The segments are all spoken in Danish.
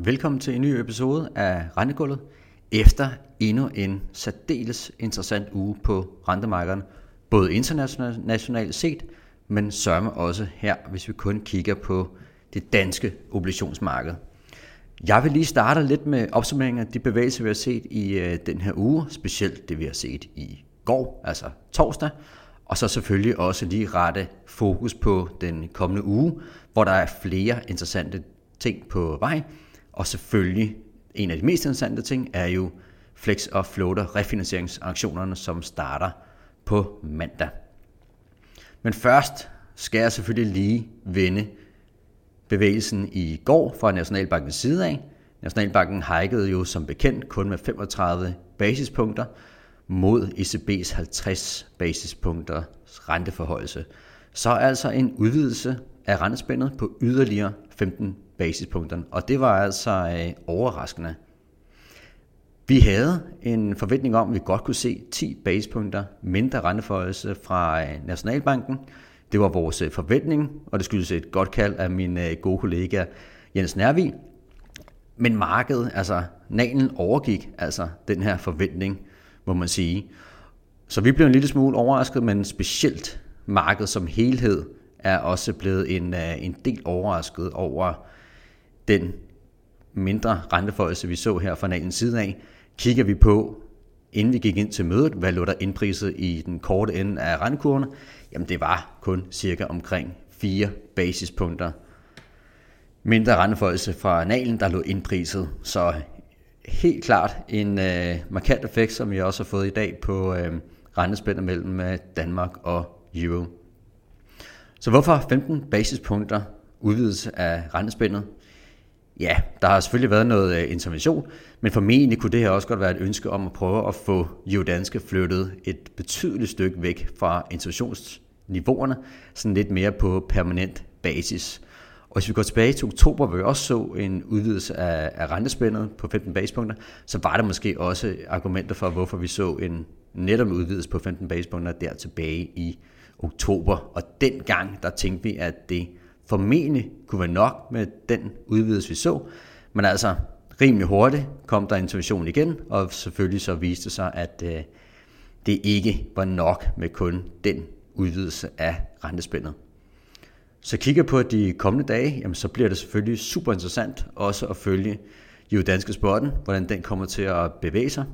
Velkommen til en ny episode af Rentegulvet, efter endnu en særdeles interessant uge på rentemarkederne, både internationalt set, men sørme også her, hvis vi kun kigger på det danske obligationsmarked. Jeg vil lige starte lidt med opsummeringen af de bevægelser, vi har set i øh, den her uge, specielt det vi har set i går, altså torsdag, og så selvfølgelig også lige rette fokus på den kommende uge, hvor der er flere interessante ting på vej, og selvfølgelig en af de mest interessante ting er jo Flex og Floater refinansieringsaktionerne, som starter på mandag. Men først skal jeg selvfølgelig lige vende bevægelsen i går fra Nationalbankens side af. Nationalbanken hikede jo som bekendt kun med 35 basispunkter mod ECB's 50 basispunkter renteforholdelse. Så altså en udvidelse af rentespændet på yderligere 15 basispunkterne, og det var altså øh, overraskende. Vi havde en forventning om, at vi godt kunne se 10 basispunkter mindre renteforhøjelse fra øh, Nationalbanken. Det var vores øh, forventning, og det skyldes et godt kald af min øh, gode kollega Jens Nærvig. Men markedet, altså nalen overgik altså den her forventning, må man sige. Så vi blev en lille smule overrasket, men specielt markedet som helhed er også blevet en, en del overrasket over den mindre renteforholdelse, vi så her fra nalens side af. Kigger vi på, inden vi gik ind til mødet, hvad lå der indpriset i den korte ende af rentekurven? jamen det var kun cirka omkring 4 basispunkter mindre renteforholdelse fra nalen, der lå indpriset. Så helt klart en øh, markant effekt, som vi også har fået i dag på øh, rentespændet mellem øh, Danmark og Euro. Så hvorfor 15 basispunkter udvidelse af rentespændet? Ja, der har selvfølgelig været noget øh, intervention, men formentlig kunne det her også godt være et ønske om at prøve at få Danske flyttet et betydeligt stykke væk fra institutionsniveauerne, sådan lidt mere på permanent basis. Og hvis vi går tilbage til oktober, hvor vi også så en udvidelse af, af rentespændet på 15 basispunkter, så var der måske også argumenter for, hvorfor vi så en netop udvidelse på 15 basispunkter der tilbage i oktober. Og dengang, der tænkte vi, at det formentlig kunne være nok med den udvidelse, vi så. Men altså, rimelig hurtigt kom der intervention igen, og selvfølgelig så viste det sig, at øh, det ikke var nok med kun den udvidelse af rentespændet. Så kigger på de kommende dage, jamen så bliver det selvfølgelig super interessant også at følge jo danske sporten, hvordan den kommer til at bevæge sig.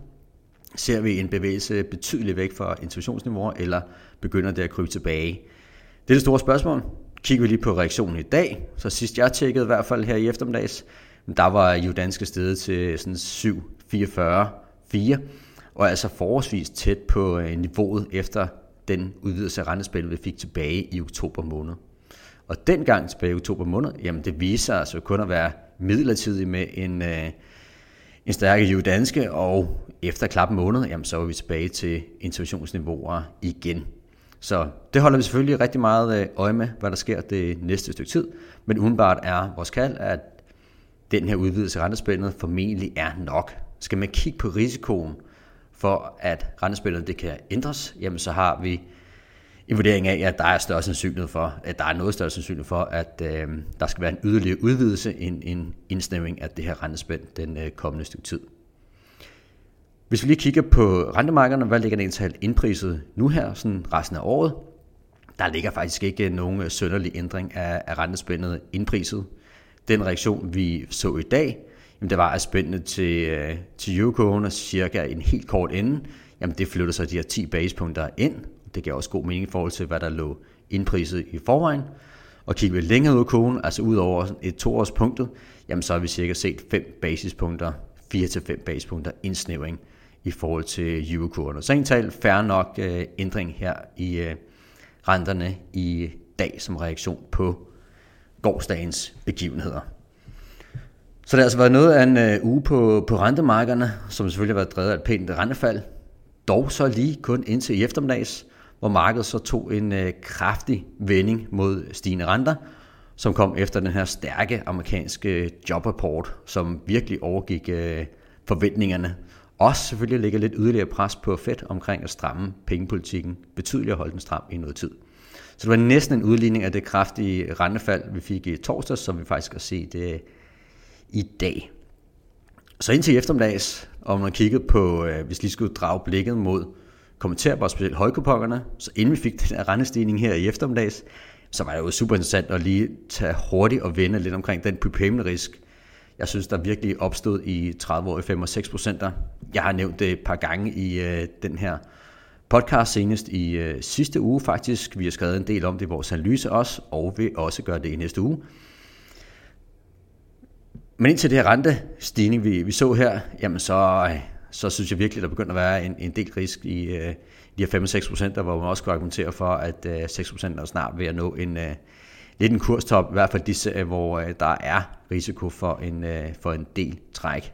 Ser vi en bevægelse betydeligt væk fra institutionsniveauer, eller begynder det at krybe tilbage? Det er det store spørgsmål. Kigger vi lige på reaktionen i dag, så sidst jeg tjekkede i hvert fald her i eftermiddags, der var jo danske stedet til sådan 7,44,4, og altså forholdsvis tæt på øh, niveauet efter den udvidelse af rentespil, vi fik tilbage i oktober måned. Og dengang tilbage i oktober måned, jamen det viser altså kun at være midlertidigt med en, øh, en stærke danske, og efter klap måned, jamen så var vi tilbage til interventionsniveauer igen. Så det holder vi selvfølgelig rigtig meget øh, øje med, hvad der sker det næste stykke tid. Men udenbart er vores kald, at den her udvidelse af rentespændet formentlig er nok. Skal man kigge på risikoen for, at rentespændet det kan ændres, jamen så har vi en vurdering af, at der er større sandsynlighed for, at der er noget større sandsynlighed for, at øh, der skal være en yderligere udvidelse, en, en indsnævring af det her rentespænd den øh, kommende stykke tid. Hvis vi lige kigger på rentemarkederne, hvad ligger det egentlig indpriset nu her, sådan resten af året? Der ligger faktisk ikke nogen øh, sønderlig ændring af, af rentespændet indpriset. Den reaktion, vi så i dag, jamen det var, at spændet til, øh, til eurokurven cirka en helt kort ende, jamen det flytter sig de her 10 basepunkter ind. Det giver også god mening i forhold til, hvad der lå indpriset i forvejen. Og kigger vi længere ud af kurven, altså ud over et toårspunktet, jamen så har vi cirka set 5 basispunkter, 4-5 basispunkter indsnævring i forhold til eurokurven. Så en tal færre nok øh, ændring her i øh, renterne i dag som reaktion på gårdsdagens begivenheder. Så det har altså været noget af en øh, uge på, på rentemarkederne, som selvfølgelig har været drevet af et pænt rentefald. Dog så lige kun indtil i eftermiddags, hvor markedet så tog en øh, kraftig vending mod stigende renter, som kom efter den her stærke amerikanske øh, jobrapport, som virkelig overgik øh, forventningerne. Også selvfølgelig lægger lidt yderligere pres på Fed omkring at stramme pengepolitikken betydeligt at holde den stram i noget tid. Så det var næsten en udligning af det kraftige rentefald, vi fik i torsdag, som vi faktisk har set det i dag. Så indtil eftermiddags, om man kiggede på, øh, hvis lige skulle drage blikket mod kommenterbare, specielt højkupongerne, så inden vi fik den her rentestigning her i eftermiddags, så var det jo super interessant at lige tage hurtigt og vende lidt omkring den prepayment risk, jeg synes, der virkelig opstod i 30 år i 5 og 6 procenter. Jeg har nævnt det et par gange i øh, den her podcast senest i øh, sidste uge faktisk. Vi har skrevet en del om det i vores analyse også, og vil også gøre det i næste uge. Men indtil det her rentestigning, vi, vi så her, jamen så, øh, så synes jeg virkelig, der begynder at være en, en del risk i øh, de her 5-6 procenter, hvor man også kan argumentere for, at øh, 6 procent er snart ved at nå en, øh, lidt en kurstop, i hvert fald de serier, øh, hvor øh, der er risiko for en, øh, for en del træk.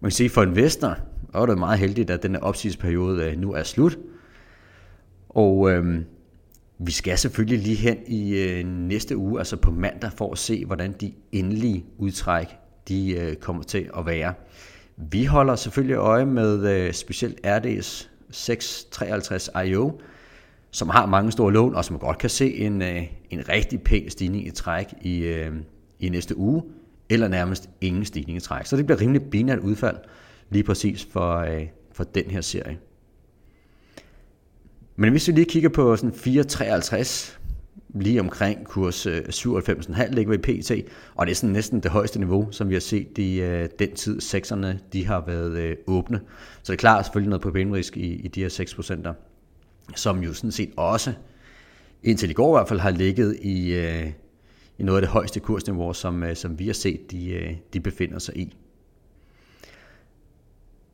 Man kan sige, for investor, og det meget heldigt, at den her opsigelsesperiode øh, nu er slut. Og øh, vi skal selvfølgelig lige hen i øh, næste uge, altså på mandag, for at se, hvordan de endelige udtræk de øh, kommer til at være. Vi holder selvfølgelig øje med øh, specielt RD's 653 IO, som har mange store lån, og som godt kan se en, øh, en rigtig pæn stigning i træk i, øh, i næste uge, eller nærmest ingen stigning i træk. Så det bliver rimelig binært udfald lige præcis for, øh, for den her serie. Men hvis vi lige kigger på sådan 4,53, lige omkring kurs øh, 97,5 ligger vi i PT, og det er sådan næsten det højeste niveau, som vi har set i øh, den tid, sekserne de har været øh, åbne. Så det er klart selvfølgelig noget på i, i de her 6 procenter som jo sådan set også, indtil i går i hvert fald, har ligget i, øh, i noget af det højeste kursniveau, som, øh, som vi har set, de, øh, de befinder sig i.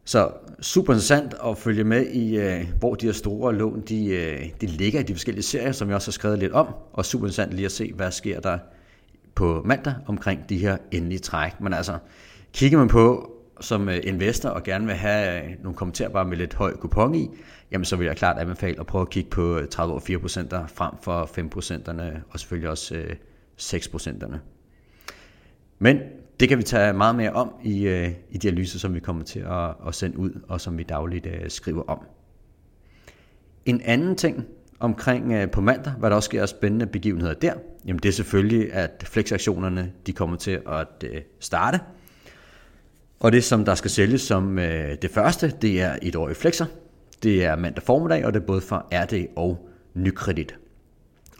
Så super interessant at følge med i, øh, hvor de her store lån, de, de ligger i de forskellige serier, som jeg også har skrevet lidt om, og super interessant lige at se, hvad sker der på mandag omkring de her endelige træk. Men altså, kigger man på som investor og gerne vil have nogle kommentarer bare med lidt høj kupon i, jamen så vil jeg klart anbefale at prøve at kigge på 30 år 4% frem for 5% og selvfølgelig også 6%'erne. Men det kan vi tage meget mere om i, øh, i de analyser, som vi kommer til at, at sende ud, og som vi dagligt øh, skriver om. En anden ting omkring øh, på mandag, hvad der også sker spændende begivenheder der, jamen det er selvfølgelig, at flexaktionerne de kommer til at starte. Og det, som der skal sælges som øh, det første, det er et år i flexer. Det er mandag formiddag, og det er både for RD og Nykredit.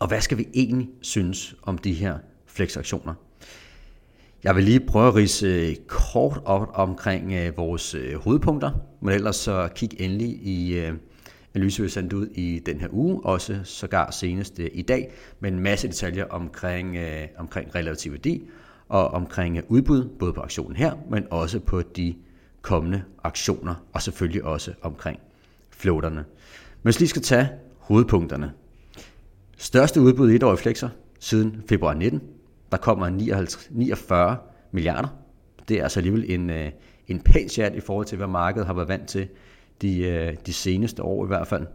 Og hvad skal vi egentlig synes om de her flexaktioner? Jeg vil lige prøve at rise øh, kort op omkring øh, vores øh, hovedpunkter, men ellers så kig endelig i analyse, vi sendt ud i den her uge, også sågar senest i dag, med en masse detaljer omkring, omkring relativ værdi, og omkring udbud, både på aktionen her, men også på de kommende aktioner, og selvfølgelig også omkring floaterne. Men hvis lige skal tage hovedpunkterne. Største udbud i et år i Flexer siden februar 19. Der kommer 59, 49 milliarder. Det er altså alligevel en, øh, en pæn chat i forhold til, hvad markedet har været vant til de, øh, de seneste år i hvert fald.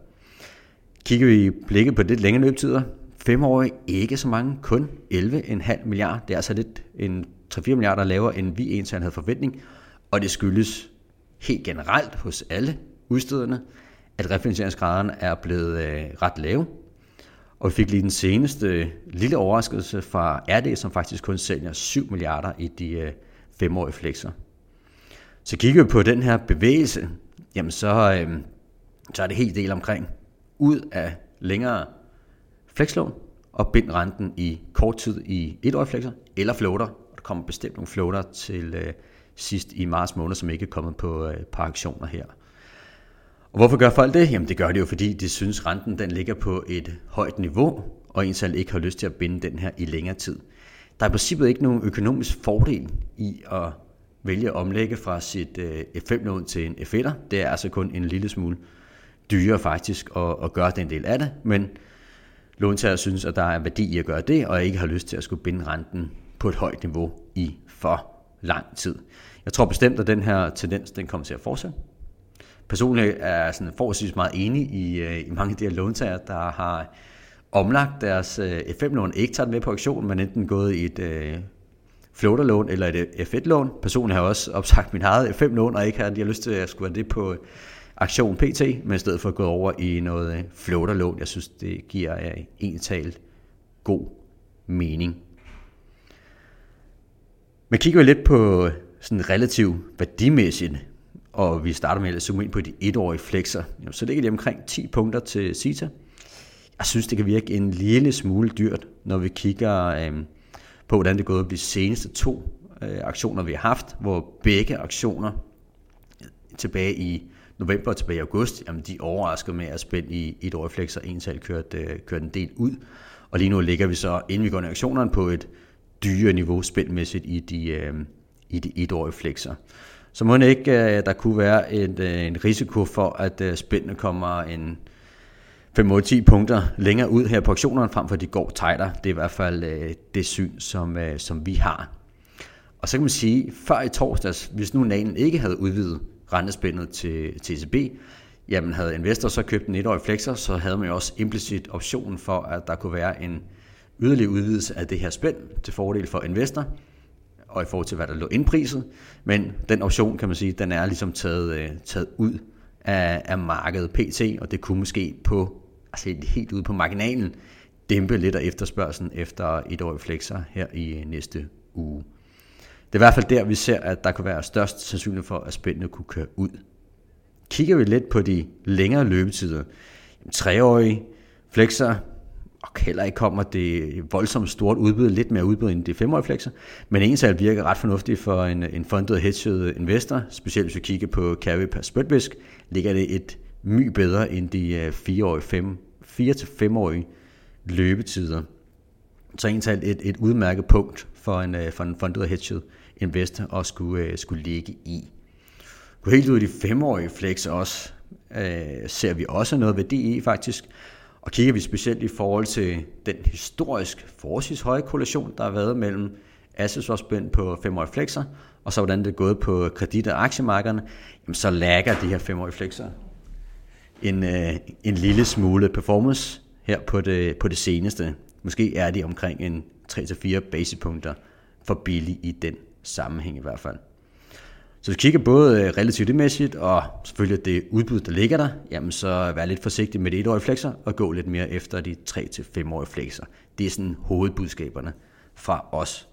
Kigger vi blikket på lidt længere løbetider, femårige ikke så mange, kun 11,5 milliarder. Det er altså lidt en 3-4 milliarder lavere, end vi egentlig havde forventning, og det skyldes helt generelt hos alle udstederne, at refinansieringsgraden er blevet øh, ret lav. Og vi fik lige den seneste lille overraskelse fra RD, som faktisk kun sælger 7 milliarder i de øh, femårige flexer. Så kigger vi på den her bevægelse, jamen så, øh, så er det helt del omkring ud af længere flexlån og bind renten i kort tid i et år flexer eller floater. Der kommer bestemt nogle floater til øh, sidst i marts måned, som ikke er kommet på, øh, på aktioner her. Og hvorfor gør folk det? Jamen det gør det jo, fordi de synes, renten den ligger på et højt niveau, og en selv ikke har lyst til at binde den her i længere tid. Der er i princippet ikke nogen økonomisk fordel i at vælge at omlægge fra sit øh, F5-lån til en F1'er. Det er altså kun en lille smule dyrere faktisk at, at gøre den del af det, men låntager synes, at der er værdi i at gøre det, og ikke har lyst til at skulle binde renten på et højt niveau i for lang tid. Jeg tror bestemt, at den her tendens den kommer til at fortsætte. Personligt er sådan forholdsvis meget enig i, øh, i mange af de her låntager, der har omlagt deres øh, F5-lån, ikke taget med på aktion, men enten gået i et øh, floaterlån eller et øh, F1-lån. Personligt har jeg også opsagt min eget F5-lån, og ikke har jeg lyst til at skulle have det på aktion PT, men i stedet for at gå over i noget floaterlån. Jeg synes, det giver en talt god mening. Men kigger vi lidt på sådan relativt værdimæssigt, og vi starter med at zoome ind på de etårige flexer, så ligger de omkring 10 punkter til CITA. Jeg synes, det kan virke en lille smule dyrt, når vi kigger øh, på, hvordan det er gået de seneste to øh, aktioner, vi har haft, hvor begge aktioner tilbage i november og tilbage i august, jamen de overraskede med at spænde i et år flex, og ental kørte, øh, kørte en del ud. Og lige nu ligger vi så, inden vi går ind i aktionerne, på et dyre niveau spændmæssigt i de, øh, i de etårige flexer. Så må det ikke, øh, der kunne være et, øh, en risiko for, at øh, spændene kommer en 5-10 punkter længere ud her på auktionerne, frem for at de går tighter. Det er i hvert fald øh, det syn, som, øh, som vi har. Og så kan man sige, før i torsdags, hvis nu Nalen ikke havde udvidet rentespændet til, til jamen havde investor så købt en etårig flexer, så havde man jo også implicit optionen for, at der kunne være en yderligere udvidelse af det her spænd til fordel for investor, og i forhold til, hvad der lå indpriset. Men den option, kan man sige, den er ligesom taget, øh, taget ud af, af markedet PT, og det kunne måske på, altså helt ude på marginalen, dæmpe lidt af efterspørgselen efter et år flexer her i næste uge. Det er i hvert fald der, vi ser, at der kan være størst sandsynlighed for, at spændene kunne køre ud. Kigger vi lidt på de længere løbetider, treårige flexer, og heller ikke kommer det voldsomt stort udbud, lidt mere udbud end de femårige flexer, men ensal virker ret fornuftigt for en, en fundet hedged investor, specielt hvis vi kigger på carry per spytvisk, ligger det et my bedre end de 4-årige, 5, 4-5-årige løbetider. Så ensal et, et udmærket punkt for en, øh, for en fundet hedged investor at skulle, øh, skulle ligge i. Gå helt ud i de femårige flex også, øh, ser vi også noget værdi i faktisk. Og kigger vi specielt i forhold til den historisk forholdsvis høje korrelation, der har været mellem assetsopspænd på femårige flexer, og så hvordan det er gået på kredit- og aktiemarkederne, jamen så lægger de her femårige flexer en, øh, en lille smule performance her på det, på det seneste. Måske er de omkring en 3-4 basispunkter for billig i den sammenhæng i hvert fald. Så hvis vi kigger både øh, relativt mæssigt og selvfølgelig det udbud, der ligger der, jamen så vær lidt forsigtig med det etårige flexer og gå lidt mere efter de 3-5-årige flexer. Det er sådan hovedbudskaberne fra os.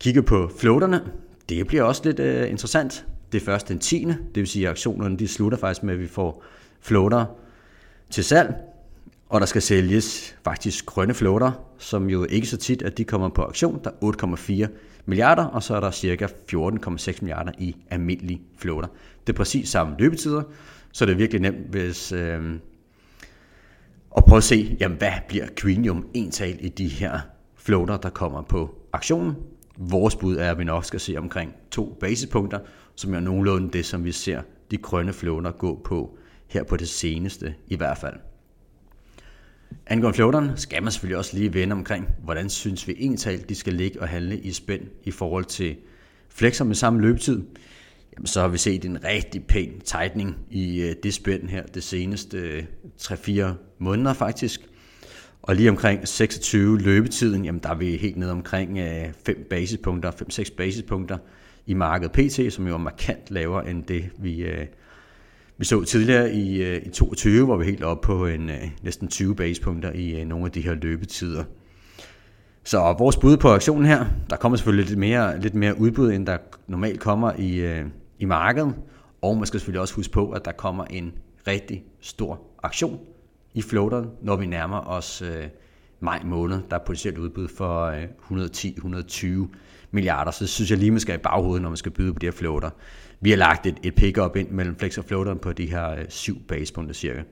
Kigger på floaterne, det bliver også lidt uh, interessant. Det er først den 10. Det vil sige, at aktionerne de slutter faktisk med, at vi får floater til salg, og der skal sælges faktisk grønne floater, som jo ikke så tit, at de kommer på auktion. Der er 8,4 milliarder, og så er der cirka 14,6 milliarder i almindelige floater. Det er præcis samme løbetider, så det er virkelig nemt, hvis... Øh, og prøve at se, jamen, hvad bliver Quinium ental i de her floater, der kommer på aktionen. Vores bud er, at vi nok skal se omkring to basispunkter, som er nogenlunde det, som vi ser de grønne floater gå på her på det seneste i hvert fald. Angående floateren skal man selvfølgelig også lige vende omkring, hvordan synes vi egentlig, de skal ligge og handle i spænd i forhold til flexer med samme løbetid. Jamen, så har vi set en rigtig pæn tightening i øh, det spænd her det seneste øh, 3-4 måneder faktisk. Og lige omkring 26 løbetiden, jamen der er vi helt ned omkring øh, 5 basispunkter, 5-6 basispunkter i markedet PT, som jo er markant lavere end det, vi, vi så tidligere i, øh, i 22, hvor vi helt op på en, øh, næsten 20 basepunkter i øh, nogle af de her løbetider. Så vores bud på aktionen her, der kommer selvfølgelig lidt mere, lidt mere udbud, end der normalt kommer i, i markedet. Og man skal selvfølgelig også huske på, at der kommer en rigtig stor aktion i floateren, når vi nærmer os øh, maj måned. Der er potentielt udbud for øh, 110-120 milliarder, så det synes jeg lige, man skal i baghovedet, når man skal byde på de her floater. Vi har lagt et, et pick-up ind mellem flex og floateren på de her øh, syv basepunkter cirka.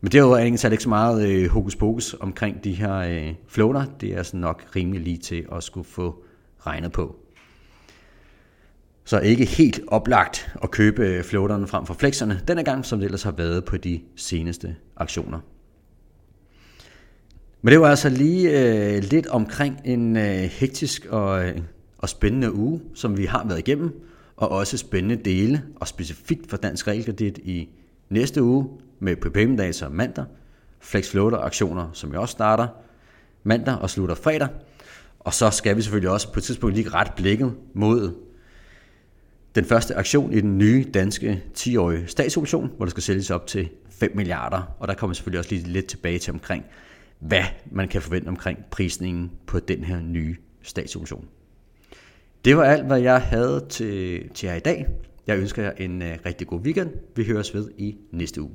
Men derudover er egentlig ikke så meget øh, hokus pokus omkring de her øh, floater. Det er sådan nok rimelig lige til at skulle få regnet på. Så ikke helt oplagt at købe øh, floaterne frem for flexerne denne gang, som det ellers har været på de seneste aktioner. Men det var altså lige øh, lidt omkring en øh, hektisk og, øh, og spændende uge, som vi har været igennem og også spændende dele, og specifikt for Dansk Realkredit i næste uge med PPM data mandag, Flex Floater aktioner, som jeg også starter mandag og slutter fredag. Og så skal vi selvfølgelig også på et tidspunkt lige ret blikket mod den første aktion i den nye danske 10-årige statsobligation, hvor der skal sælges op til 5 milliarder. Og der kommer selvfølgelig også lige lidt tilbage til omkring, hvad man kan forvente omkring prisningen på den her nye statsobligation. Det var alt, hvad jeg havde til, til jer i dag. Jeg ønsker jer en øh, rigtig god weekend. Vi høres ved i næste uge.